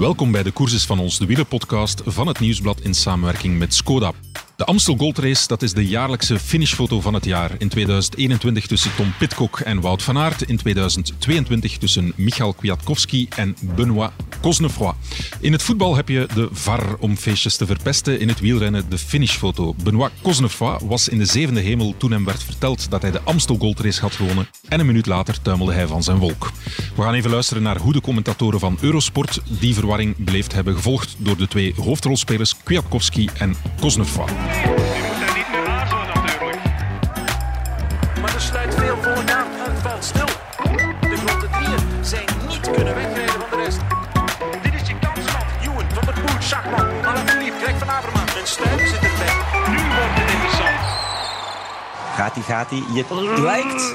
Welkom bij de Courses van ons, de wielerpodcast van het Nieuwsblad in samenwerking met Skoda. De Amstel Gold Race dat is de jaarlijkse finishfoto van het jaar. In 2021 tussen Tom Pitcock en Wout van Aert. In 2022 tussen Michal Kwiatkowski en Benoit Cosnefroy. In het voetbal heb je de VAR om feestjes te verpesten. In het wielrennen de finishfoto. Benoit Cosnefroy was in de zevende hemel toen hem werd verteld dat hij de Amstel Gold Race had gewonnen. En een minuut later tuimelde hij van zijn wolk. We gaan even luisteren naar hoe de commentatoren van Eurosport die verwarring beleefd hebben, gevolgd door de twee hoofdrolspelers Kwiatkowski en Cosnefroy. Je moet daar niet meer aarzelen natuurlijk. Maar er sluit veel volk aan. Het valt stil. De grote drieën zijn niet kunnen wegrijden van de rest. Dit is je kans, man. Ewan, Van der Poel, Schachman, Alaphilippe, Greg van Avermaat. Een stuip zit erbij. Nu wordt het interessant. Gaat hij, gaat hij. Je lijkt...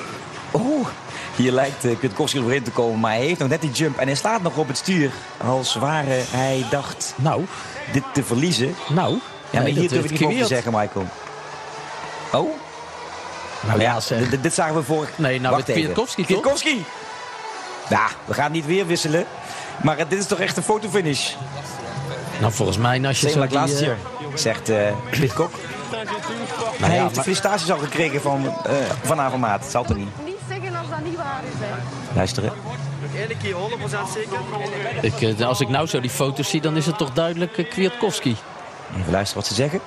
Oh, hier lijkt uh, Kwiatkowski erin te komen. Maar hij heeft nog net die jump. En hij staat nog op het stuur. Als ware hij dacht Nou, dit te verliezen. nou. Ja, maar nee, hier durf ik niet te zeggen, Michael. Oh? Nou ja, dit, dit zagen we vorig... Nee, nou Wacht met. Kwiatkowski, toch? Kwiatkowski! Ja, we gaan niet weer wisselen. Maar dit is toch echt een fotofinish? Nou, volgens mij, als je Same zo like die, last eh, zegt eh Pitcock. hij ja, heeft de maar- felicitaties al gekregen van, eh van Avermaat. Het zal toch niet? Niet zeggen als dat niet waar is. Hè. Luisteren. ik, als ik nou zo die foto's zie, dan is het toch duidelijk Kwiatkowski. Even luisteren wat ze zeggen.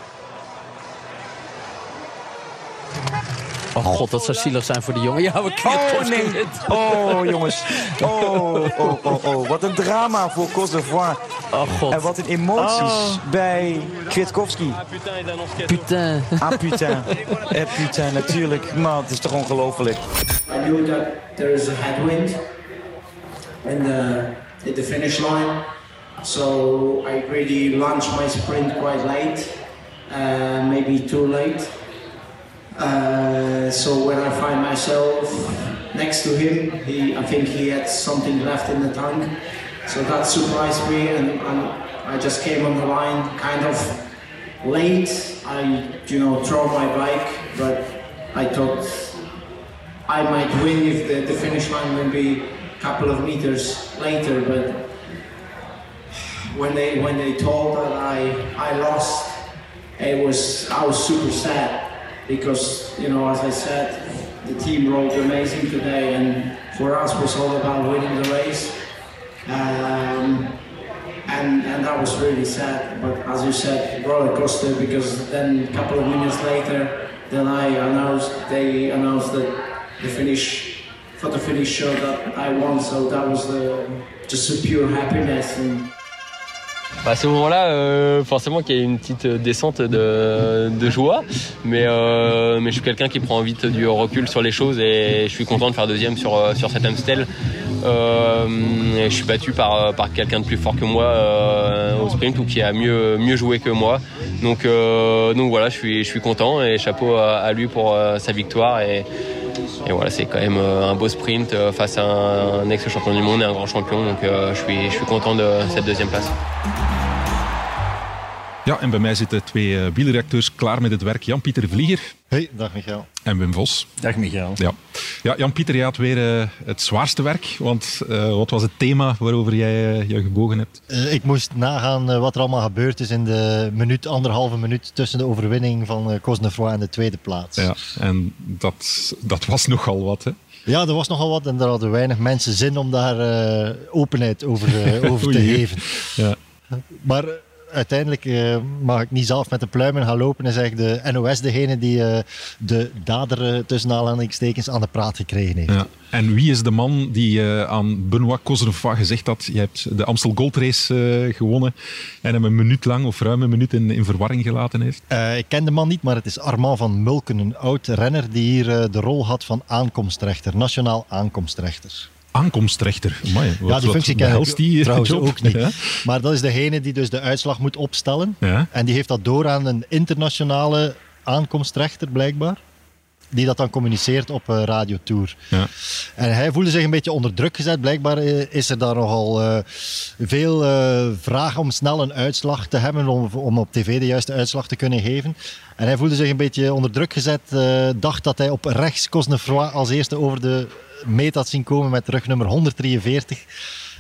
Oh god, dat zou zielig zijn voor die jongen. Ja, maar Oh nee. Oh jongens. Oh, oh, oh, oh. Wat een drama voor Côte d'Ivoire. Oh god. En wat een emoties Oh. bij Kwiatkowski. Putain. Ah putain. Eh putain, natuurlijk. Man, het is toch ongelooflijk. I knew that there is a headwind in the in the finish line, so I really launched my sprint quite late, uh, maybe too late. Uh, so when I find myself next to him, he I think he had something left in the tank, so that surprised me, and, and I just came on the line kind of late. I you know throw my bike, but I thought I might win if the, the finish line will be a couple of meters later, but when they when they told that I I lost, it was I was super sad because you know as I said, the team rode amazing today, and for us was all about winning the race. Um, and, and that was really sad, but as you said, roller coaster because then a couple of minutes later, then I announced they announced that the finish for the finish show that I won, so that was the, just a pure happiness. And, À ce moment-là, euh, forcément qu'il y a une petite descente de, joie, mais, euh, mais je suis quelqu'un qui prend vite du recul sur les choses et je suis content de faire deuxième sur, euh, sur cet Amstel. Euh, je suis battu par, par quelqu'un de plus fort que moi euh, au sprint ou qui a mieux, mieux joué que moi. Donc, euh, voilà, je suis, je suis content et chapeau à, lui pour euh, sa victoire. Et, voilà, c'est quand même euh, un beau sprint euh, face à un, ex-champion du monde et un grand champion. Donc euh, je, suis, je suis content de cette deuxième place. Ja, en bij mij zitten twee uh, wielredacteurs klaar met het werk. Jan-Pieter Vlieger Hey, dag Michael. en Wim Vos. Dag Michael. Ja, ja Jan-Pieter, jij had weer uh, het zwaarste werk. Want uh, wat was het thema waarover jij je gebogen hebt? Uh, ik moest nagaan wat er allemaal gebeurd is in de minuut, anderhalve minuut tussen de overwinning van uh, Cosnefroy en de tweede plaats. Ja, en dat, dat was nogal wat, hè? Ja, er was nogal wat en daar hadden weinig mensen zin om daar uh, openheid over, uh, over te geven. Ja. Maar uiteindelijk uh, mag ik niet zelf met de pluimen gaan lopen. Is eigenlijk de NOS degene die uh, de dader tussen aanhalingstekens aan de praat gekregen heeft. Ja. En wie is de man die uh, aan Benoit Cosnefroy gezegd had je hebt de Amstel Gold Race gewonnen en hem een minuut lang of ruim een minuut in, in verwarring gelaten heeft? ik ken de man niet, maar het is Armand van Mulken, een oud renner die hier de rol had van aankomstrechter, nationaal aankomstrechter aankomstrechter. Amai, wat, ja, die functie ken ik die trouwens job? ook niet. Ja? Maar dat is degene die dus de uitslag moet opstellen. Ja? En die heeft dat door aan een internationale aankomstrechter, blijkbaar. Die dat dan communiceert op uh, Radio Tour. Ja. En hij voelde zich een beetje onder druk gezet. Blijkbaar uh, is er daar nogal uh, veel vragen om snel een uitslag te hebben. Om, om op tv de juiste uitslag te kunnen geven. En hij voelde zich een beetje onder druk gezet. dacht dat hij op rechts Cosnefroy als eerste over de meet had zien komen met rugnummer 143.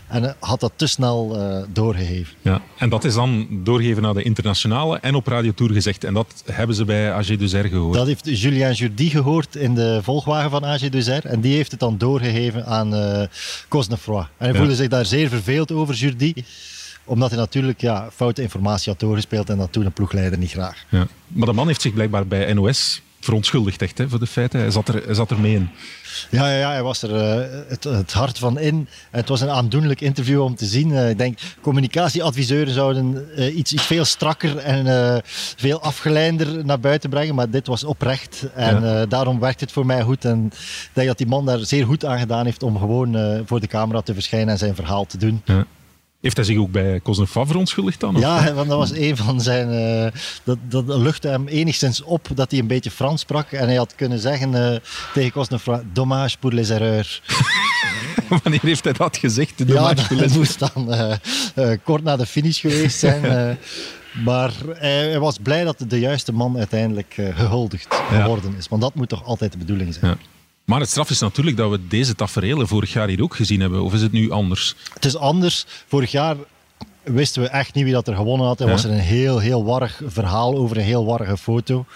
En had dat te snel eh, doorgegeven. Ja. En dat is dan doorgegeven naar de internationale en op Radio Tour gezegd. En dat hebben ze bij AG Duzer gehoord. Dat heeft Julien Jourdi gehoord in de volgwagen van AG Duzer. En die heeft het dan doorgegeven aan eh Cosnefroid. En hij Ja. voelde zich daar zeer verveeld over, Jourdi. Omdat hij natuurlijk ja, foute informatie had doorgespeeld en dat toen een ploegleider niet graag. Ja. Maar de man heeft zich blijkbaar bij NOS verontschuldigd echt, hè, voor de feiten. Hij zat er, hij zat er mee in. Ja, ja, ja hij was er eh, het, het hart van in. Het was een aandoenlijk interview om te zien. Eh, ik denk, communicatieadviseuren zouden eh, iets, iets veel strakker en veel afgeleider naar buiten brengen. Maar dit was oprecht. En Ja. daarom werkt het voor mij goed. En ik denk dat die man daar zeer goed aan gedaan heeft om gewoon voor de camera te verschijnen en zijn verhaal te doen. Ja. Heeft hij zich ook bij Cosnefroid verontschuldigd dan? of? Ja, want dat was een van zijn. eh, dat, dat luchtte hem enigszins op dat hij een beetje Frans sprak. En hij had kunnen zeggen eh, tegen Cosnefroid: Dommage pour les erreurs. Wanneer heeft hij dat gezegd? De Ja, dommage dat moest dan eh, kort na de finish geweest zijn. maar hij, hij was blij dat de juiste man uiteindelijk eh, gehuldigd Ja. geworden is. Want dat moet toch altijd de bedoeling zijn. Ja. Maar het straf is natuurlijk dat we deze tafereelen vorig jaar hier ook gezien hebben. Of is het nu anders? Het is anders. Vorig jaar wisten we echt niet wie dat er gewonnen had. Er Ja. was er een heel, heel warrig verhaal over een heel warrige foto.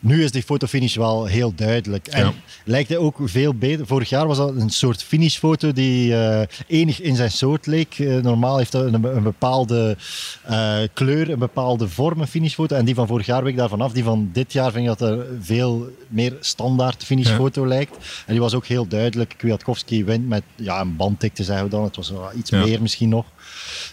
Nu is die fotofinish wel heel duidelijk. En Ja. lijkt hij ook veel beter. Vorig jaar was dat een soort finishfoto die eh, enig in zijn soort leek. Eh, normaal heeft dat een, een bepaalde eh, kleur, een bepaalde vorm, een finishfoto. En die van vorig jaar week daarvan af. Die van dit jaar vind ik dat er veel meer standaard finishfoto lijkt. En die was ook heel duidelijk. Kwiatkowski wint met ja, een bandtik te zeggen we dan. Het was wel iets Ja. meer misschien nog.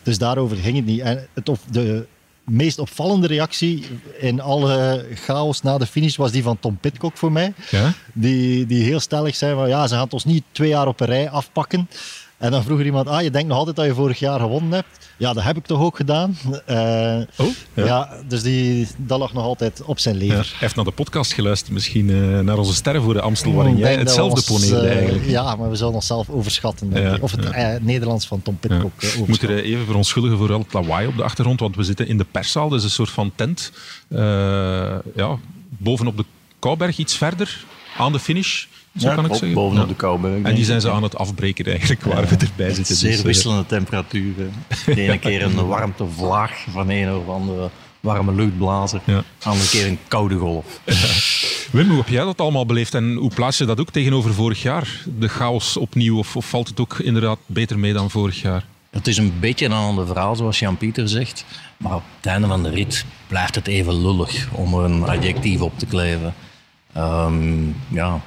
Dus daarover ging het niet. En het, op de meest opvallende reactie in alle chaos na de finish was die van Tom Pitcock voor mij. Ja? Die, die heel stellig zei van ja, ze gaan ons niet twee jaar op een rij afpakken. En dan vroeg er iemand, ah, je denkt nog altijd dat je vorig jaar gewonnen hebt. Ja, dat heb ik toch ook gedaan. Eh, Oh, ja. ja. dus die, dat lag nog altijd op zijn Ja, lever. hij heeft naar de podcast geluisterd, misschien eh, naar onze sterren voor de Amstel, waarin jij hetzelfde we ons, poneerde eh, eigenlijk. Ja, maar we zullen onszelf overschatten. Ja. Of het Nederlands van Tom. Pitcock eh, Ik moet overschatten. er even verontschuldigen voor al het lawaai op de achtergrond, want we zitten in de perszaal, dus een soort van tent. Ja, bovenop de Kouberg, iets verder, aan de finish, zo kan ik op- zeggen. bovenop Ja. de Kouberg. En die zijn ze aan het afbreken eigenlijk, waar we erbij zitten. Zeer Dus, eh, wisselende temperaturen. De ene keer een warmtevlaag van een of andere warme luchtblazer. Ja. De andere keer een koude golf. Wim, hoe heb jij dat allemaal beleefd en hoe plaats je dat ook tegenover vorig jaar? De chaos opnieuw, of, of valt het ook inderdaad beter mee dan vorig jaar? Het is een beetje een ander verhaal, zoals Jan-Pieter zegt. Maar op het einde van de rit blijft het even lullig om er een adjectief op te kleven. Ehm, ja,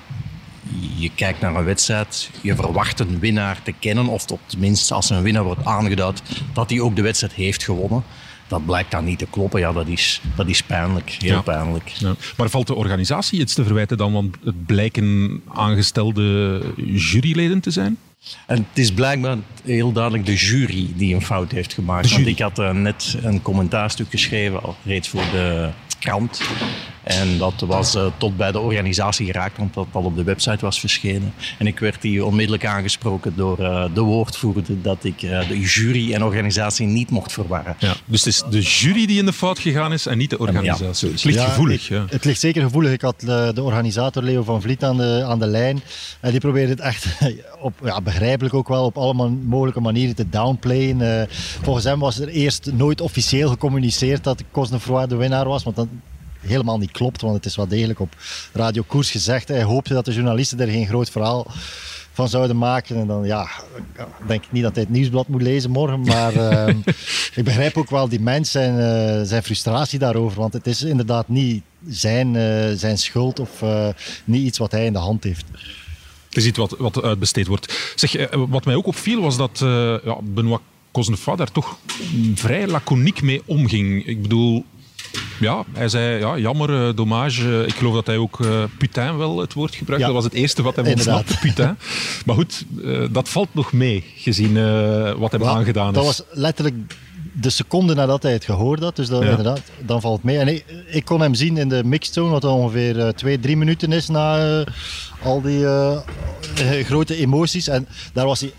je kijkt naar een wedstrijd, je verwacht een winnaar te kennen, of op tenminste als een winnaar wordt aangeduid, dat hij ook de wedstrijd heeft gewonnen. Dat blijkt dan niet te kloppen. Ja, dat is, dat is pijnlijk. Heel Ja. pijnlijk. Ja. Maar valt de organisatie iets te verwijten dan, want het blijken aangestelde juryleden te zijn? En het is blijkbaar heel duidelijk de jury die een fout heeft gemaakt. Want ik had eh, net een commentaarstuk geschreven, al reeds voor de krant. En dat was eh, tot bij de organisatie geraakt, want dat al op de website was verschenen. En ik werd hier onmiddellijk aangesproken door eh, de woordvoerder dat ik eh, de jury en organisatie niet mocht verwarren. Ja. Dus het is de jury die in de fout gegaan is en niet de organisatie. Ja, het ligt Ja, gevoelig. ik-. Het ligt zeker gevoelig. Ik had de organisator Leo van Vliet aan de, aan de lijn. En die probeerde het echt, op, ja, begrijpelijk ook wel, op alle man- mogelijke manieren te downplayen. Eh, volgens hem was er eerst nooit officieel gecommuniceerd dat Cosnefroid de winnaar was. Want dat helemaal niet klopt, want het is wel degelijk op Radio Koers gezegd. Hij hoopte dat de journalisten er geen groot verhaal van zouden maken. En dan, ja, ik denk niet dat hij het nieuwsblad moet lezen morgen. Maar ehm, ik begrijp ook wel die mens zijn, eh, zijn frustratie daarover. Want het is inderdaad niet zijn, eh, zijn schuld of eh, niet iets wat hij in de hand heeft. Je ziet wat, wat uitbesteed wordt. Zeg, wat mij ook opviel was dat ja, Benoit Cosnefroid daar toch vrij laconiek mee omging. Ik bedoel, ja, hij zei ja, jammer, eh, dommage. Ik geloof dat hij ook eh putain wel het woord gebruikte. Ja. Dat was het eerste wat hem Inderdaad. ontsnapte, putain. Maar goed, eh, dat valt nog mee, gezien wat hem Ja, aangedaan is. Dat was letterlijk de seconde nadat hij het gehoord had. Dus dat, Ja. inderdaad, dan valt het mee. En ik, ik kon hem zien in de mixed zone, wat ongeveer twee, drie minuten is na al die grote emoties. En daar was hij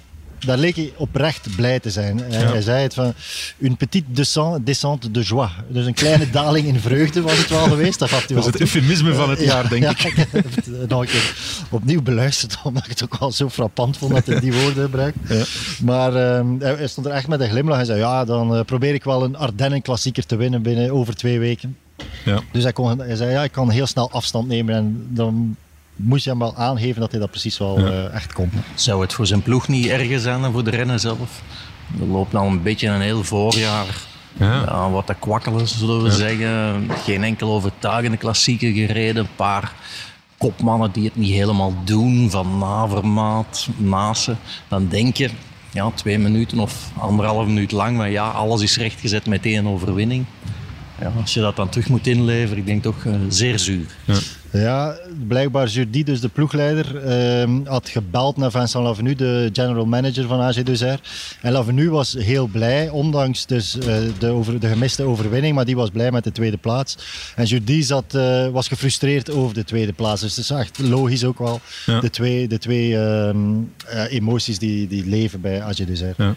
daar leek hij oprecht blij te zijn. Hij, Ja. hij zei het van, une petite descente, descente de joie. Dus een kleine daling in vreugde was het wel geweest. Dat Dat wel het eufemisme van het Ja, jaar, denk ik. heb het nog een keer opnieuw beluisterd, omdat ik het ook wel zo frappant vond dat hij die woorden gebruikt. Maar ehm, hij hij stond er echt met een glimlach en zei, ja, dan eh, probeer ik wel een Ardennen-klassieker te winnen binnen over twee weken. Ja. Dus hij, kon, hij zei, ja, ik kan heel snel afstand nemen en dan moest je hem wel aangeven dat hij dat precies wel Ja. eh, echt kon. Zou het voor zijn ploeg niet erger zijn dan voor de rennen zelf? Er loopt al een beetje een heel voorjaar. Ja. Ja, wat te kwakkelen, zullen we zeggen. Geen enkel overtuigende klassieker gereden. Een paar kopmannen die het niet helemaal doen. Van Navermaat, Nase. Dan denk je, ja, twee minuten of anderhalf minuut lang. Maar ja, alles is rechtgezet met één overwinning. Ja, als je dat dan terug moet inleveren, ik denk toch eh, zeer zuur. Ja, blijkbaar Jordi, dus de ploegleider, ehm, had gebeld naar Vincent Lavenu, de general manager van AG Duzer. En Lavenu was heel blij, ondanks dus, eh, de, over, de gemiste overwinning, maar die was blij met de tweede plaats. En Jordi zat, eh, was gefrustreerd over de tweede plaats. Dus het is echt logisch ook wel, Ja. de twee, de twee ehm, eh, emoties die, die leven bij AG Duzer. Ja.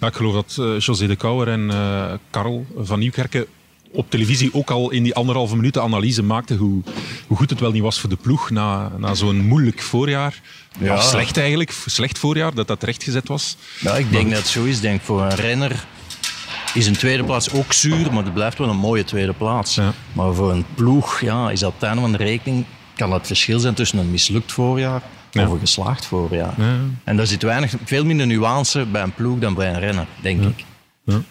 Ja, ik geloof dat José de Kouwer en Karel van Nieuwkerken op televisie ook al in die anderhalve minuut de analyse maakten hoe, hoe goed het wel niet was voor de ploeg na, na zo'n moeilijk voorjaar. Ja. Slecht eigenlijk, slecht voorjaar, dat dat rechtgezet was. Ja, ik denk dat het zo is. Denk voor een renner is een tweede plaats ook zuur, maar het blijft wel een mooie tweede plaats. Ja. Maar voor een ploeg ja, is dat het einde van de rekening kan dat het verschil zijn tussen een mislukt voorjaar Ja. of een geslaagd voorjaar. Ja. En daar zit weinig, veel minder nuance bij een ploeg dan bij een renner, denk ik.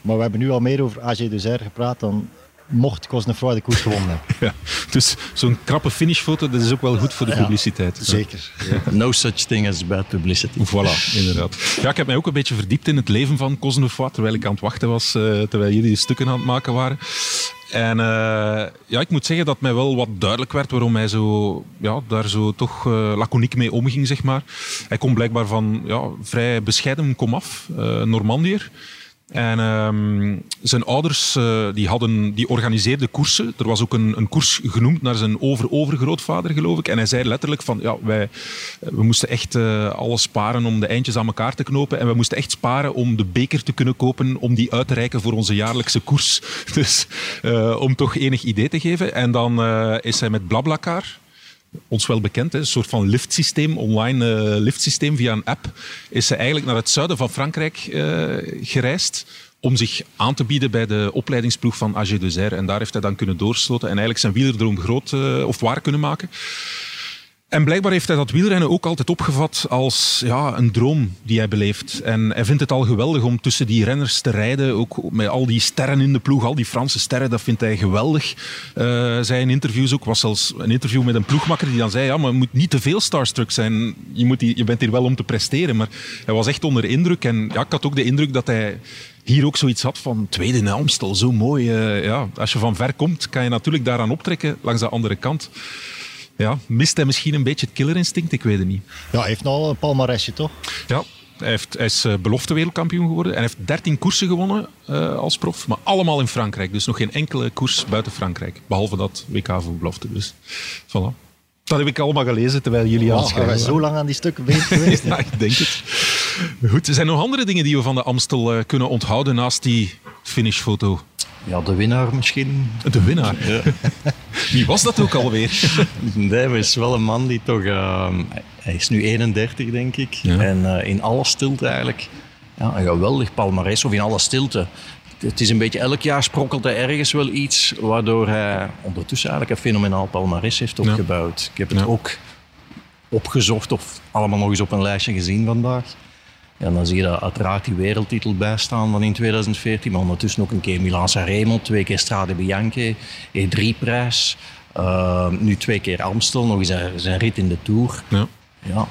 Maar we hebben nu al meer over AG Duzer gepraat dan mocht Cosnefroid de koers gewonnen hebben. Ja. Dus zo'n krappe finishfoto, dat is ook wel goed voor de publiciteit. Zeker. No such thing as bad publicity. Voilà, inderdaad. Ja, ik heb mij ook een beetje verdiept in het leven van Cosnefroid, terwijl ik aan het wachten was, eh, terwijl jullie de stukken aan het maken waren. En eh, ja, ik moet zeggen dat mij wel wat duidelijk werd waarom hij zo, ja, daar zo toch eh, laconiek mee omging, zeg maar. Hij komt blijkbaar van ja, vrij bescheiden komaf, eh Normandier. En ehm, zijn ouders eh, die hadden, die organiseerden koersen. Er was ook een, een koers genoemd naar zijn over-overgrootvader, geloof ik. En hij zei letterlijk van, ja, wij, we moesten echt eh, alles sparen om de eindjes aan elkaar te knopen. En we moesten echt sparen om de beker te kunnen kopen, om die uit te reiken voor onze jaarlijkse koers. Dus eh, om toch enig idee te geven. En dan eh, is hij met Blablacar, ons wel bekend, hè, een soort van liftsysteem, online eh, liftsysteem via een app, is ze eigenlijk naar het zuiden van Frankrijk eh, gereisd om zich aan te bieden bij de opleidingsploeg van AG Duzer. En daar heeft hij dan kunnen doorsloten en eigenlijk zijn wielerdroom groot eh, of waar kunnen maken. En blijkbaar heeft hij dat wielrennen ook altijd opgevat als ja, een droom die hij beleeft. En hij vindt het al geweldig om tussen die renners te rijden. Ook met al die sterren in de ploeg, al die Franse sterren, dat vindt hij geweldig. Eh zei in interviews ook, was zelfs een interview met een ploegmakker die dan zei, ja, maar je moet niet te veel starstruck zijn. Je, moet je bent hier wel om te presteren. Maar hij was echt onder indruk. En ja, ik had ook de indruk dat hij hier ook zoiets had van tweede in Amstel, zo mooi. Eh, ja, als je van ver komt, kan je natuurlijk daaraan optrekken langs de andere kant. Ja, mist hij misschien een beetje het killerinstinct? Ik weet het niet. Ja, hij heeft al een palmaresje, toch? Ja, hij, heeft, hij is eh, belofte wereldkampioen geworden. En hij heeft 13 koersen gewonnen eh, als prof, maar allemaal in Frankrijk. Dus nog geen enkele koers buiten Frankrijk. Behalve dat WK voor belofte. Dus voilà. Dat heb ik allemaal gelezen terwijl jullie aan Wauw, het schrijven zo lang aan die stukken bezig geweest? ja, ik denk het. Goed, er zijn nog andere dingen die we van de Amstel eh, kunnen onthouden naast die finishfoto. Ja, de winnaar misschien. De winnaar. Wie was dat ook alweer? Nee, maar is wel een man die toch... ehm, hij is nu 31, denk ik. Ja. En eh, in alle stilte eigenlijk... Ja, een geweldig palmarès, of in alle stilte. Het is een beetje, elk jaar sprokkelt hij ergens wel iets... waardoor hij ondertussen eigenlijk een fenomenaal palmarès heeft opgebouwd. Ik heb het Ja. ook opgezocht of allemaal nog eens op een lijstje gezien vandaag. Ja, dan zie je daar uiteraard die wereldtitel bij staan van in 2014, maar ondertussen ook een keer Milaan-San twee keer Strade Bianche, E3-prijs, eh, nu twee keer Amstel, nog eens zijn, rit in de Tour. Ja. Ja,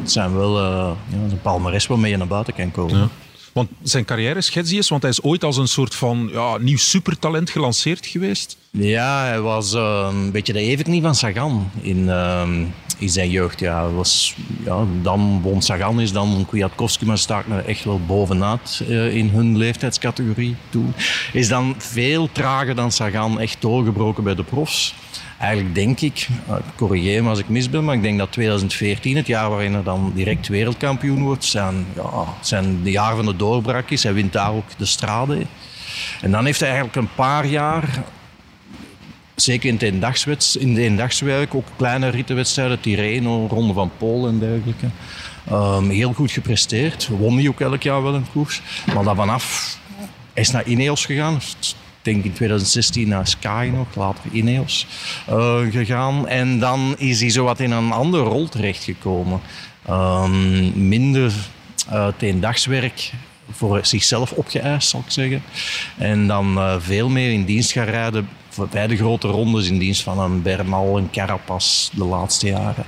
het zijn wel eh, ja, een palmarès waarmee je naar buiten kan komen. Ja. Want zijn carrière schets eens, want hij is ooit als een soort van ja, nieuw supertalent gelanceerd geweest. Ja, hij was eh, een beetje de Evert van Sagan in, ehm, in zijn jeugd. Ja, was, ja, dan won Sagan is, dan Kwiatkowski, maar staat er echt wel bovenuit eh, in hun leeftijdscategorie toen. Is dan veel trager dan Sagan echt doorgebroken bij de profs. Eigenlijk denk ik, uh, corrigeer me als ik mis ben, maar ik denk dat 2014, het jaar waarin hij dan direct wereldkampioen wordt, zijn, ja, zijn de jaar van de doorbraak is. Hij wint daar ook de strade. En dan heeft hij eigenlijk een paar jaar zeker in, eendagsweds, in de eendagswerk, ook kleine rittenwedstrijden, Tirreno, Ronde van Polen en dergelijke. Um, heel goed gepresteerd. Won hij ook elk jaar wel een koers. Maar dan vanaf hij is naar Ineos gegaan. Ik denk in 2016 naar Sky nog, later Ineos uh, gegaan. En dan is hij zo wat in een andere rol terechtgekomen. Um, minder uh, het eendagswerk voor zichzelf opgeëist, zal ik zeggen. En dan uh, veel meer in dienst gaan rijden bij de grote rondes in dienst van een Bernal en Carapaz de laatste jaren.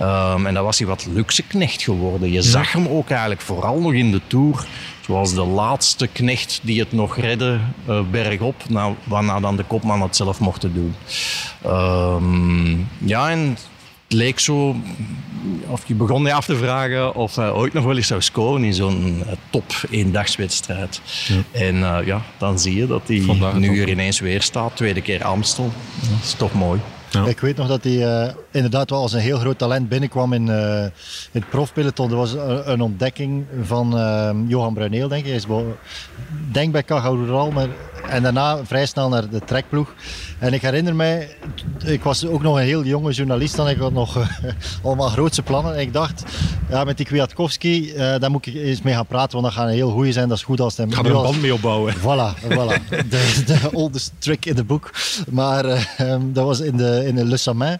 Um, en dan was hij wat luxe knecht geworden. Je zag hem ook eigenlijk vooral nog in de Tour zoals de laatste knecht die het nog redde uh, bergop, nou, waarna dan de kopman het zelf mocht doen. Um, ja, en het leek zo, of je begon je af te vragen of hij ooit nog wel eens zou scoren in zo'n uh, top eendagswedstrijd. Ja. En uh, ja, dan zie je dat hij nu er ineens weer staat, tweede keer Amstel. Dat is toch mooi. Ik weet nog dat hij uh, inderdaad wel als een heel groot talent binnenkwam in, uh, het profpeloton. Er was een, ontdekking van uh, Johan Bruineel, denk ik. Hij is denk bij Caja maar en daarna vrij snel naar de trekploeg. En ik herinner mij, ik was ook nog een heel jonge journalist dan. Ik had nog uh, allemaal grootse plannen. En ik dacht, ja, met die Kwiatkowski, uh, daar moet ik eens mee gaan praten, want dat gaat een heel goeie zijn. Dat is goed als hij... Ga er een band mee opbouwen. Voilà, voilà. De, de oldest trick in the book. Maar uh, um, dat was in de, in de Le Samin.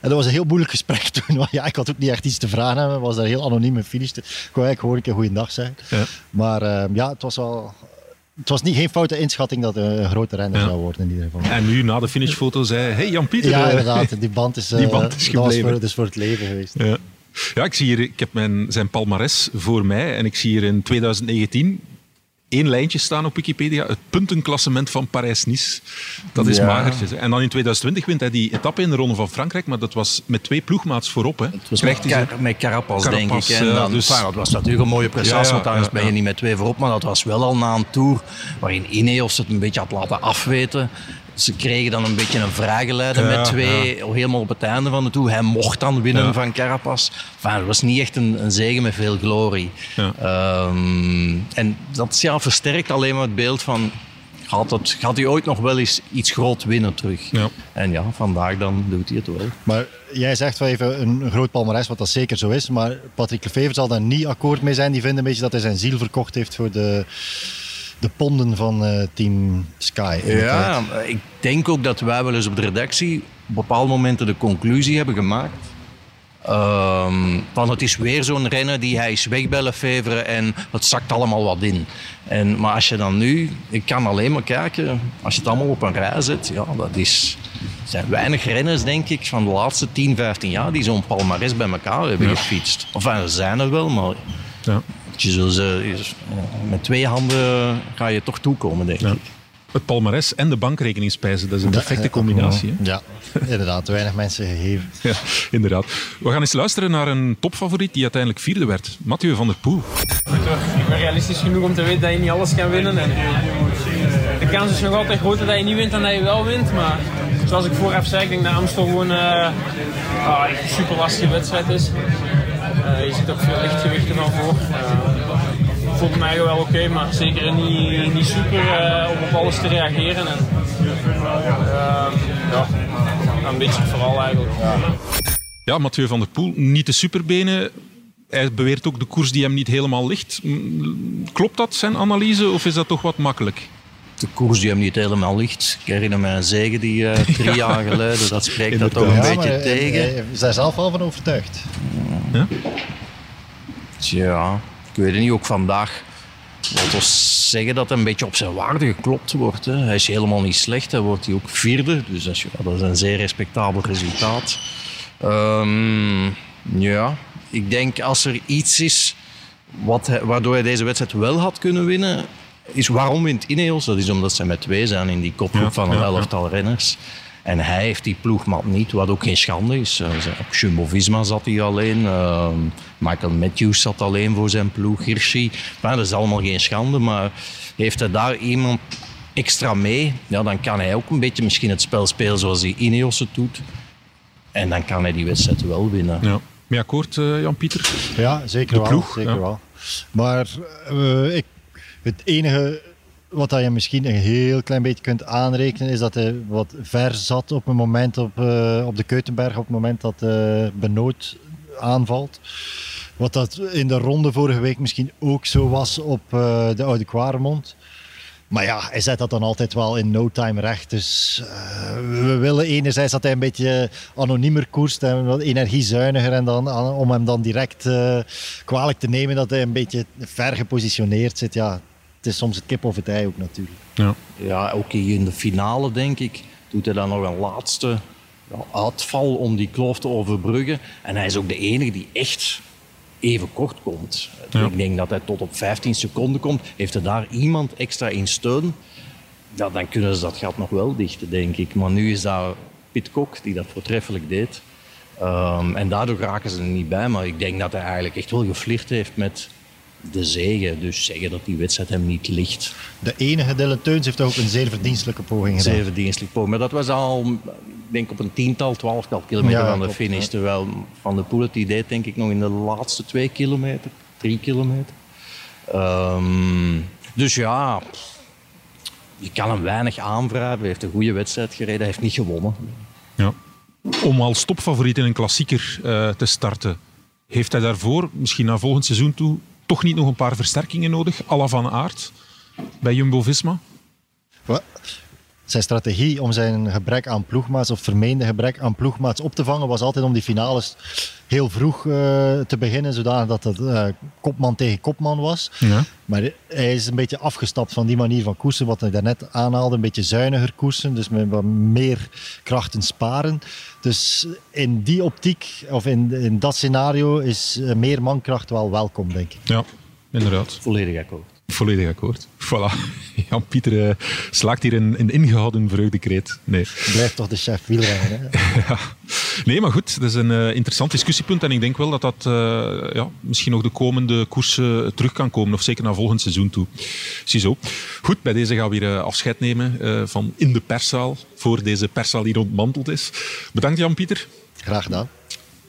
En dat was een heel moeilijk gesprek toen. Want ja, ik had ook niet echt iets te vragen hebben. was daar heel anoniem in finish. Ik kon eigenlijk gewoon een keer goeiedag zeggen. Ja. Maar uh, ja, het was wel het was niet geen foute inschatting dat het een grote renner ja. zou worden in ieder geval. En nu na de finishfoto zei hey Jan-Pieter. Ja, inderdaad. Die band is, die band is gebleven. Voor, dus voor het leven geweest. Ja. Ja, ik zie hier, ik heb mijn, zijn palmares voor mij en ik zie hier in 2019 één lijntje staan op Wikipedia. Het puntenklassement van Parijs-Nice. Dat is ja. magertjes. En dan in 2020 wint hij die etappe in de Ronde van Frankrijk, maar dat was met twee ploegmaats voorop. Hè. Het was met, Car met Carapaz, denk ik. En dan, dus... dat was natuurlijk een mooie prestatie, ja, ja, want dan ben je niet met twee voorop. Maar dat was wel al na een Tour waarin Ineos het een beetje had laten afweten. Ze kregen dan een beetje een vragenlijden ja, met twee, ja. helemaal op het einde van de toe. Hij mocht dan winnen ja. van Carapaz. Enfin, het was niet echt een, een zegen met veel glorie. Um, en dat ja, versterkt alleen maar het beeld van... Gaat, het, gaat hij ooit nog wel eens iets groot winnen terug? En ja, vandaag dan doet hij het wel. Maar jij zegt wel even een groot palmarès, wat dat zeker zo is. Maar Patrick Lefevre zal daar niet akkoord mee zijn. Die vindt een beetje dat hij zijn ziel verkocht heeft voor de de ponden van uh, Team Sky. Ja, ik denk ook dat wij wel eens op de redactie op bepaalde momenten de conclusie hebben gemaakt. Um, van het is weer zo'n renner die hij is weg bij Lefevre en het zakt allemaal wat in. En, maar als je dan nu, ik kan alleen maar kijken, als je het allemaal op een rij zet, ja, dat is, er zijn weinig renners, denk ik, van de laatste 10, 15 jaar die zo'n palmarès bij elkaar hebben ja. gefietst. Of er zijn er wel, maar ja. Je zult ze, met twee handen ga je toch toekomen, denk ja. ik. Het palmares en de bankrekening spijzen, dat is een perfecte combinatie. Ja, inderdaad. Weinig mensen gegeven. Ja, inderdaad. We gaan eens luisteren naar een topfavoriet die uiteindelijk vierde werd. Mathieu van der Poel. Ik ben realistisch genoeg om te weten dat je niet alles kan winnen. En de kans is nog altijd groter dat je niet wint dan dat je wel wint. Maar zoals ik vooraf zei, ik denk dat Amstel gewoon uh, een super lastige wedstrijd is. Uh, je ziet ook veel lichtgewichten van voor. Uh, voelt mij wel oké, okay, maar zeker niet, niet super uh, om op alles te reageren. En, ja, een beetje vooral eigenlijk. Ja. ja, Mathieu van der Poel, niet de superbenen. Hij beweert ook de koers die hem niet helemaal ligt. Klopt dat, zijn analyse, of is dat toch wat makkelijk? de koers die hem niet helemaal ligt. Ik herinner me een zegen die uh, drie jaar geleden, dat spreekt dat toch een ja, beetje tegen. Hij is daar zelf wel van overtuigd. Ja? Tja, ik weet het niet, ook vandaag. Laten we zeggen dat hij een beetje op zijn waarde geklopt wordt. Hè. Hij is helemaal niet slecht, hij wordt hij ook vierde. Dus dat is, ja, dat is een zeer respectabel resultaat. Um, ja, ik denk als er iets is wat hij, waardoor hij deze wedstrijd wel had kunnen winnen, is waarom wint Ineos? Dat is omdat ze met twee zijn in die kopgroep van een elftal renners. En hij heeft die ploegmat niet, wat ook geen schande is. Uh, op Jumbo-Visma zat hij alleen. Uh, Michael Matthews zat alleen voor zijn ploeg. Hirschi. Maar dat is allemaal geen schande. Maar heeft hij daar iemand extra mee, ja, dan kan hij ook een beetje misschien het spel spelen zoals hij Ineos het doet. En dan kan hij die wedstrijd wel winnen. Ja. Mee akkoord, eh, Jan-Pieter? Ja, zeker De wel. ploeg, zeker ja. wel. Maar eh, ik, het enige wat dat je misschien een heel klein beetje kunt aanrekenen, is dat hij wat ver zat op een moment op, eh, op de Keutenberg, op het moment dat eh Benoot aanvalt. Wat dat in de ronde vorige week misschien ook zo was op eh, de Oude Kwaremond. Maar ja, hij zet dat dan altijd wel in no time recht. Dus we willen enerzijds dat hij een beetje anoniemer koerst en wat energiezuiniger. En dan, om hem dan direct kwalijk te nemen dat hij een beetje ver gepositioneerd zit. Ja, het is soms het kip of het ei ook natuurlijk. Ja. Ja, ook hier in de finale, denk ik, doet hij dan nog een laatste ja, uitval om die kloof te overbruggen. En hij is ook de enige die echt even kort komt. Ja. Ik denk dat hij tot op 15 seconden komt. Heeft er daar iemand extra in steun, ja, dan kunnen ze dat gat nog wel dichten, denk ik. Maar nu is dat Pitcock die dat voortreffelijk deed. Ehm, en daardoor raken ze er niet bij. Maar ik denk dat hij eigenlijk echt wel geflirt heeft met de zegen. Dus zeggen dat die wedstrijd hem niet ligt. De enige Dylan Teuns heeft ook een zeer verdienstelijke poging gedaan. Zeven dienstelijk poging. Maar dat was al, ik denk op een tiental, twaalftal kilometer Ja, van de klopt, finish. ja. Terwijl Van der Poel het die deed, denk ik, nog in de laatste twee kilometer, drie kilometer. Ehm, dus ja, je kan hem weinig aanwrijven. Hij heeft een goede wedstrijd gereden, hij heeft niet gewonnen. Ja. Om als topfavoriet in een klassieker eh, te starten, heeft hij daarvoor, misschien naar volgend seizoen toe, toch niet nog een paar versterkingen nodig? à van Aert bij Jumbo-Visma? Wat? Zijn strategie om zijn gebrek aan ploegmaats of vermeende gebrek aan ploegmaats op te vangen was altijd om die finales heel vroeg eh, te beginnen, zodanig dat het eh, kopman tegen kopman was. Ja. Maar hij is een beetje afgestapt van die manier van koersen, wat hij daarnet aanhaalde. Een beetje zuiniger koersen, dus met wat meer krachten sparen. Dus in die optiek, of in, in dat scenario, is eh, meer mankracht wel welkom, denk ik. Ja, inderdaad. Volledig akkoord. Volledig akkoord. Voilà. Jan-Pieter eh, slaakt hier in een ingehouden vreugdekreet. Nee. Blijft toch de chef wielrennen, hè? ja. Nee, maar goed, dat is een eh, interessant discussiepunt. En ik denk wel dat dat eh, ja, misschien nog de komende koersen terug kan komen. Of zeker naar volgend seizoen toe. Ziezo. Goed, bij deze gaan we weer afscheid nemen eh, van in de perszaal. Voor deze perszaal die ontmanteld is. Bedankt Jan-Pieter. Graag gedaan.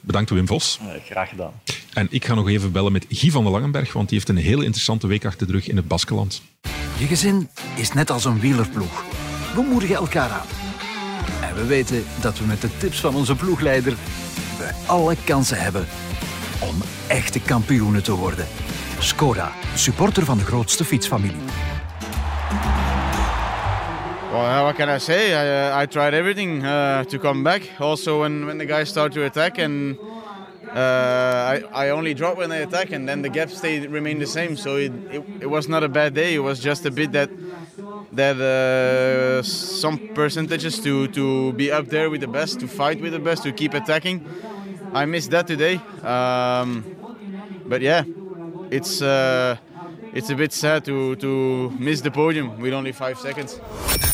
Bedankt Wim Vos. graag gedaan. En ik ga nog even bellen met Guy van der Langenberg, want die heeft een hele interessante week achter de rug in het Baskeland. Je gezin is net als een wielerploeg. We moedigen elkaar aan. En we weten dat we met de tips van onze ploegleider we alle kansen hebben om echte kampioenen te worden. Skoda, supporter van de grootste fietsfamilie. Well, what can I say? I, uh, I tried everything uh, to come back. Also, when, when the guys start to attack, and uh, I, I only drop when they attack, and then the gap stayed remained the same. So it, it, it was not a bad day. It was just a bit that that uh, some percentages to to be up there with the best, to fight with the best, to keep attacking. I missed that today. Um, but yeah, it's. It's a bit sad to, to miss the podium with only five seconds.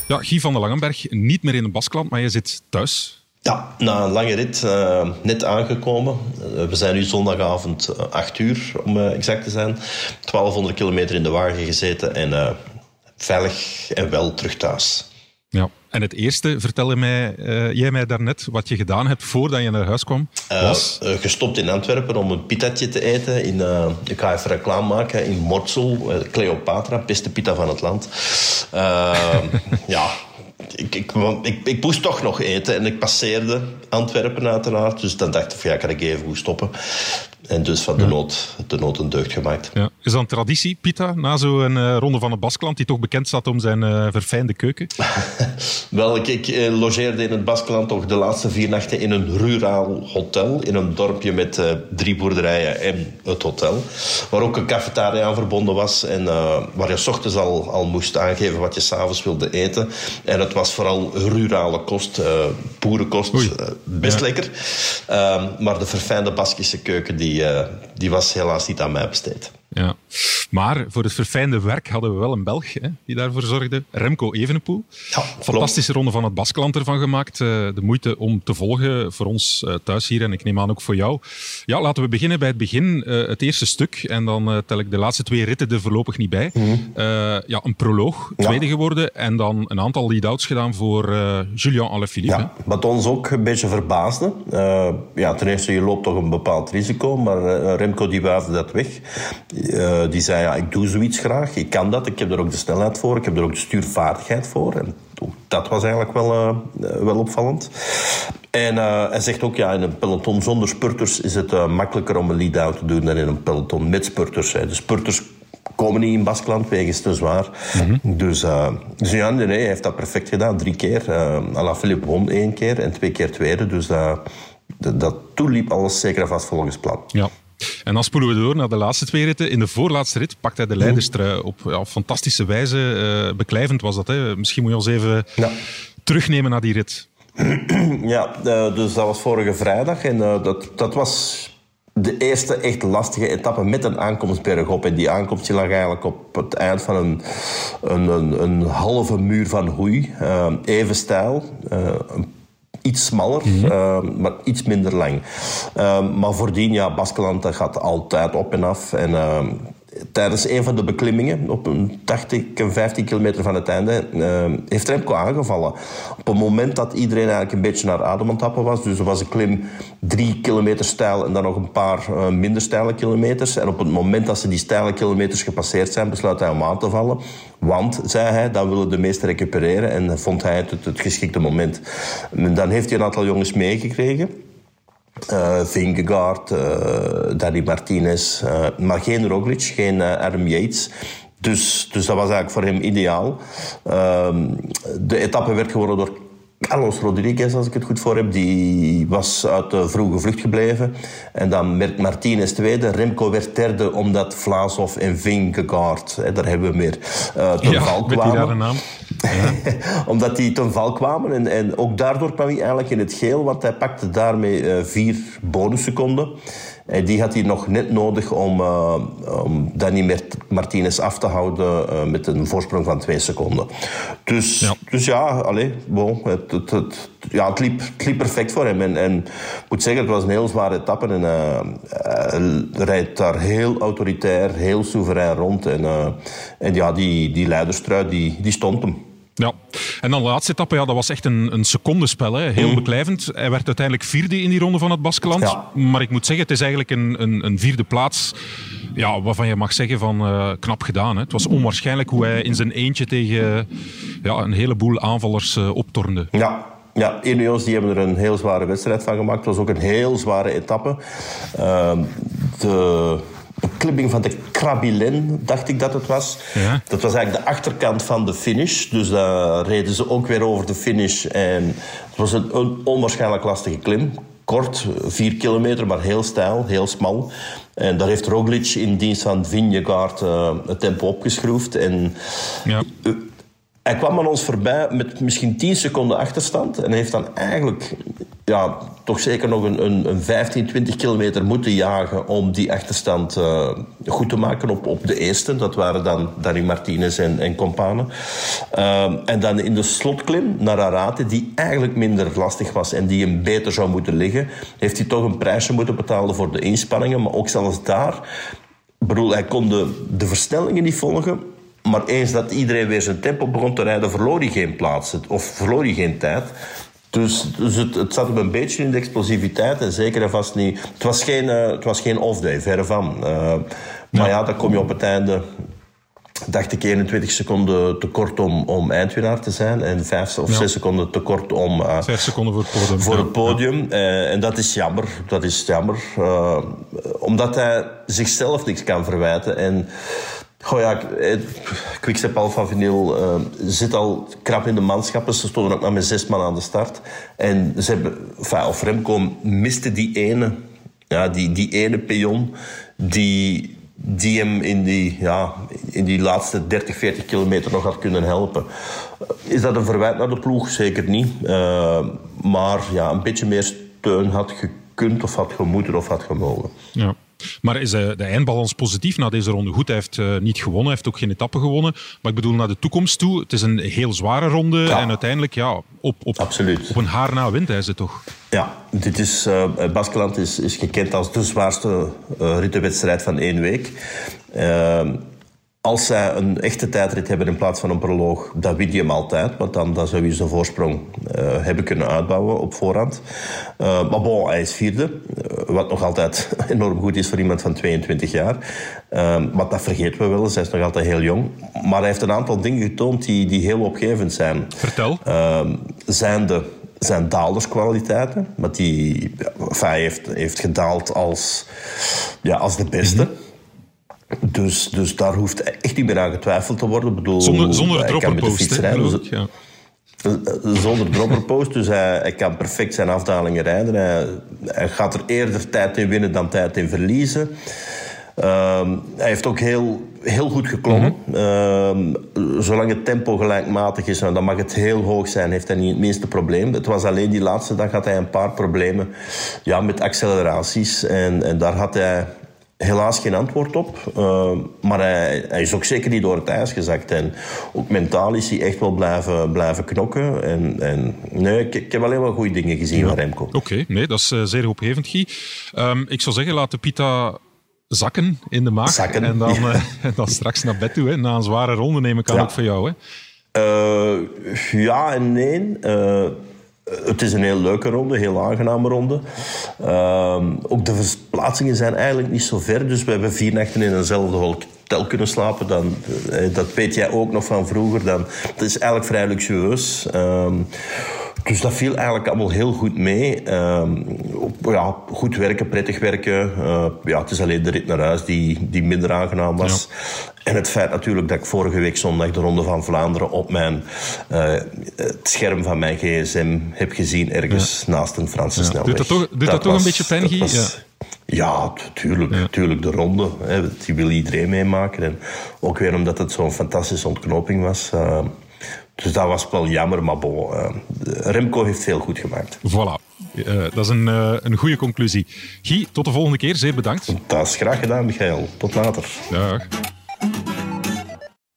Ja, Guy van der Langenberg, niet meer in het Baskeland, maar je zit thuis. Ja, na een lange rit, eh, net aangekomen. Eh, we zijn nu zondagavond eh, 8 uur, om eh, exact te zijn. 1200 kilometer in de wagen gezeten en eh, veilig en wel terug thuis. Ja. En het eerste, vertelde mij, eh, jij mij daarnet wat je gedaan hebt voordat je naar huis kwam, Eh, was... eh, gestopt in Antwerpen om een pitatje te eten. In, eh, ik ga even reclame maken in Mortsel, Cleopatra, beste pita van het land. Ja, ik, ik, ik, ik moest toch nog eten en ik passeerde Antwerpen uiteraard. Dus dan dacht ik, van, ja, kan ik even goed stoppen. En dus van de nood, de nood een deugd gemaakt. Ja. Is dat een traditie, Pita, na zo'n eh, ronde van het Baskeland, die toch bekend staat om zijn eh, verfijnde keuken? Wel, ik, ik eh, logeerde in het Baskeland toch de laatste vier nachten in een ruraal hotel. In een dorpje met drie boerderijen en het hotel. Waar ook een cafetaria aan verbonden was. En waar je s ochtends al, al moest aangeven wat je s'avonds wilde eten. En het was vooral rurale kost, boerenkost. best Ja. lekker. Ehm, maar de verfijnde Baskische keuken, die, eh, die was helaas niet aan mij besteed. Ja. Maar voor het verfijnde werk hadden we wel een Belg hè, die daarvoor zorgde. Remco Evenepoel. Fantastische ronde van het Baskeland ervan gemaakt. Eh, de moeite om te volgen voor ons eh, thuis hier en ik neem aan ook voor jou. Ja, laten we beginnen bij het begin. eh, het eerste stuk. En dan tel ik de laatste twee ritten er voorlopig niet bij. Eh, ja, een proloog, tweede geworden. En dan een aantal lead-outs gedaan voor Julian Alaphilippe. Ja, wat ons ook een beetje verbaasde. ja, ten eerste, je loopt toch een bepaald risico, maar Remco die wuifde dat weg. Eh, die zei, ja, ik doe zoiets graag, ik kan dat, ik heb er ook de snelheid voor, ik heb er ook de stuurvaardigheid voor. En ook dat was eigenlijk wel, eh, eh, wel opvallend. En hij zegt ook, ja, in een peloton zonder spurters is het makkelijker om een lead-out te doen dan in een peloton met spurters. Hè. De spurters komen niet in Baskeland wegens te zwaar. Dus, eh, dus ja, nee, hij heeft dat perfect gedaan. Drie keer. Uh, Alaphilippe won één keer en twee keer tweede. Dus dat, dat, dat toen liep alles zeker en vast volgens plan. Ja. En dan spoelen we door naar de laatste twee ritten. In de voorlaatste rit pakt hij de leiderstrui op ja, fantastische wijze. Eh, beklijvend was dat. Hè. Misschien moet je ons even terugnemen naar die rit. Ja, eh, dus dat was vorige vrijdag. En eh, dat, dat was de eerste echt lastige etappe met een aankomstberg op. En die aankomst die lag eigenlijk op het eind van een, een, een, een halve muur van hoei. Eh, even stijl. eh, een iets smaller, eh, maar iets minder lang. Eh, maar voordien, ja, Baskeland dat gaat altijd op en af. En eh, tijdens een van de beklimmingen, op een 80 en 15 kilometer van het einde, eh, heeft Remco aangevallen. Op het moment dat iedereen eigenlijk een beetje naar adem aan het tappen was. Dus er was een klim drie kilometer stijl en dan nog een paar eh, minder steile kilometers. En op het moment dat ze die steile kilometers gepasseerd zijn, besluit hij om aan te vallen. Want, zei hij, dan willen de meesten recupereren. En vond hij het, het geschikte moment. En dan heeft hij een aantal jongens meegekregen. Eh Vingegaard, eh Martinez, eh, maar geen Roglic, geen Adam Yates. Dus, dus dat was eigenlijk voor hem ideaal. Ehm, de etappe werd gewonnen door Carlos Rodriguez, als ik het goed voor heb. Die was uit de vroege vlucht gebleven. En dan werd Martinez tweede. Remco werd derde, omdat Vlaasov en Vingegaard, hè, daar hebben we meer, eh ten Ja, val met die kwamen rare naam. omdat die ten val kwamen. En, en ook daardoor kwam hij eigenlijk in het geel, want hij pakte daarmee eh, vier bonusseconden. En die had hij nog net nodig om, eh, om Danny Mart- Martinez af te houden eh, met een voorsprong van twee seconden. Dus ja, dus ja bon, het, het, het, ja, het, liep, het liep perfect voor hem. En, en ik moet zeggen, het was een heel zware etappe. En eh, hij rijdt daar heel autoritair, heel soeverein rond. En, eh, en ja, die, die leiderstrui, die, die stond hem. En dan de laatste etappe, ja, dat was echt een, een secondenspel. Hè. Heel Mhm. beklijvend. Hij werd uiteindelijk vierde in die ronde van het Baskeland. Ja. Maar ik moet zeggen, het is eigenlijk een, een, een vierde plaats ja, waarvan je mag zeggen van eh, knap gedaan. Hè. Het was onwaarschijnlijk hoe hij in zijn eentje tegen ja, een heleboel aanvallers eh, optornde. Ja, ja, Ineos die hebben er een heel zware wedstrijd van gemaakt. Het was ook een heel zware etappe. Ehm, de beklimming van de Krabilen, dacht ik dat het was. Ja. Dat was eigenlijk de achterkant van de finish. Dus daar reden ze ook weer over de finish. En het was een, een onwaarschijnlijk lastige klim. Kort, vier kilometer, maar heel stijl, heel smal. En daar heeft Roglic in dienst van Vingegaard eh, het tempo opgeschroefd. En Ja. Hij kwam aan ons voorbij met misschien 10 seconden achterstand. En heeft dan eigenlijk ja, toch zeker nog een, een, een 15, 20 kilometer moeten jagen om die achterstand eh, goed te maken op, op de eerste. Dat waren dan Danny Martinez en, en. Ehm, en dan in de slotklim naar Arate, die eigenlijk minder lastig was en die hem beter zou moeten liggen, heeft hij toch een prijsje moeten betalen voor de inspanningen. Maar ook zelfs daar, bedoel, hij kon de, de versnellingen niet volgen. Maar eens dat iedereen weer zijn tempo begon te rijden, verloor hij geen plaats. Of verloor hij geen tijd. Dus, dus het, het zat hem een beetje in de explosiviteit. En zeker en vast niet... Het was geen, eh, het was geen off-day, verre van. Eh, maar ja, dan kom je op het einde... Dacht ik 21 seconden te kort om, om eindwinnaar te zijn. En 5 of Ja. 6 seconden te kort om... Vijf seconden voor het podium. voor Ja. het podium. En dat is jammer. Dat is jammer. Omdat hij zichzelf niks kan verwijten. En goh ja, eh, Quickstep Alpha Vinyl eh, zit al krap in de manschappen. Ze stonden ook maar met zes man aan de start. En ze hebben, enfin, of Remco miste die ene, ja, die, die ene pion die, die hem in die, ja, in die laatste 30, 40 kilometer nog had kunnen helpen. Is dat een verwijt naar de ploeg? Zeker niet. Eh, maar ja, een beetje meer steun had gekund of had gemoeten of had gemogen. Ja. Maar is de, de eindbalans positief na deze ronde? Goed, hij heeft uh, niet gewonnen, hij heeft ook geen etappe gewonnen. Maar ik bedoel, naar de toekomst toe, het is een heel zware ronde. Ja. En uiteindelijk, ja, op, op, Absoluut. op een haar na wint hij ze toch? Ja, dit is, uh, Baskeland is, is gekend als de zwaarste uh, rittenwedstrijd van één week. Als zij een echte tijdrit hebben in plaats van een proloog, dan wint je hem altijd. Want dan, dan zou je zijn voorsprong uh, hebben kunnen uitbouwen op voorhand. Uh, maar bon, hij is vierde. Uh, wat nog altijd enorm goed is voor iemand van 22 jaar. maar dat vergeten we wel eens. Hij is nog altijd heel jong. Maar hij heeft een aantal dingen getoond die, die heel opgevend zijn. Vertel. zijn de zijn daalderskwaliteiten. Want die, enfin, hij heeft, heeft gedaald als, ja, als de beste. Dus, dus daar hoeft echt niet meer aan getwijfeld te worden. Ik bedoel, zonder zonder dropperpost, rijden, dus, ja. Zonder dropperpost, dus hij, hij, kan perfect zijn afdalingen rijden. Hij, hij, gaat er eerder tijd in winnen dan tijd in verliezen. Um, hij heeft ook heel, heel goed geklommen. Mm-hmm. Um, zolang het tempo gelijkmatig is, en dan mag het heel hoog zijn, heeft hij niet het minste probleem. Het was alleen die laatste dag had hij een paar problemen ja, met acceleraties. En, en daar had hij helaas geen antwoord op. Uh, maar hij, hij, is ook zeker niet door het ijs gezakt. En ook mentaal is hij echt wel blijven, blijven knokken. En, en nee, ik, ik heb alleen wel goede dingen gezien ja. van Remco. Oké, okay, nee, dat is uh, zeer hoopgevend, Guy. Um, ik zou zeggen, laat de pita zakken in de maag. Zakken, en, dan, ja. uh, en dan straks naar bed toe. Hè. Na een zware ronde neem ik aan ja. ook voor jou. Hè. ja en nee. Het is een heel leuke ronde, heel aangename ronde. Um, ook de verplaatsingen zijn eigenlijk niet zo ver. Dus we hebben vier nachten in eenzelfde hotel kunnen slapen. Dan, dat weet jij ook nog van vroeger. Dan, dat is eigenlijk vrij luxueus. Um, dus dat viel eigenlijk allemaal heel goed mee. Um, ja, goed werken, prettig werken. Uh, ja, het is alleen de rit naar huis die, die minder aangenaam was. Ja. En het feit natuurlijk dat ik vorige week zondag de Ronde van Vlaanderen op mijn, uh, het scherm van mijn gsm heb gezien ergens ja. naast een Franse ja. snelweg. Doet dat toch, doet dat dat toch was, een beetje pijn, Guy? Ja. Tuurlijk, ja. tuurlijk. De ronde, hè, die wil iedereen meemaken. En ook weer omdat het zo'n fantastische ontknoping was. Uh, dus dat was wel jammer, maar bon, uh, Remco heeft veel goed gemaakt. Voilà. Uh, dat is een, uh, een goede conclusie. Guy, tot de volgende keer. Zeer bedankt. Dat is graag gedaan, Michael. Tot later. Dag.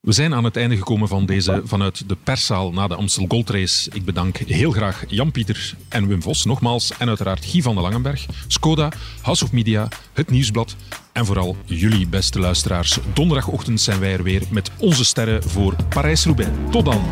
We zijn aan het einde gekomen van deze vanuit de perszaal na de Amstel Gold Race. Ik bedank heel graag Jan-Pieter en Wim Vos nogmaals. En uiteraard Guy van de Langenberg, Skoda, House of Media, Het Nieuwsblad. En vooral jullie beste luisteraars. Donderdagochtend zijn wij er weer met onze sterren voor Parijs-Roubaix. Tot dan.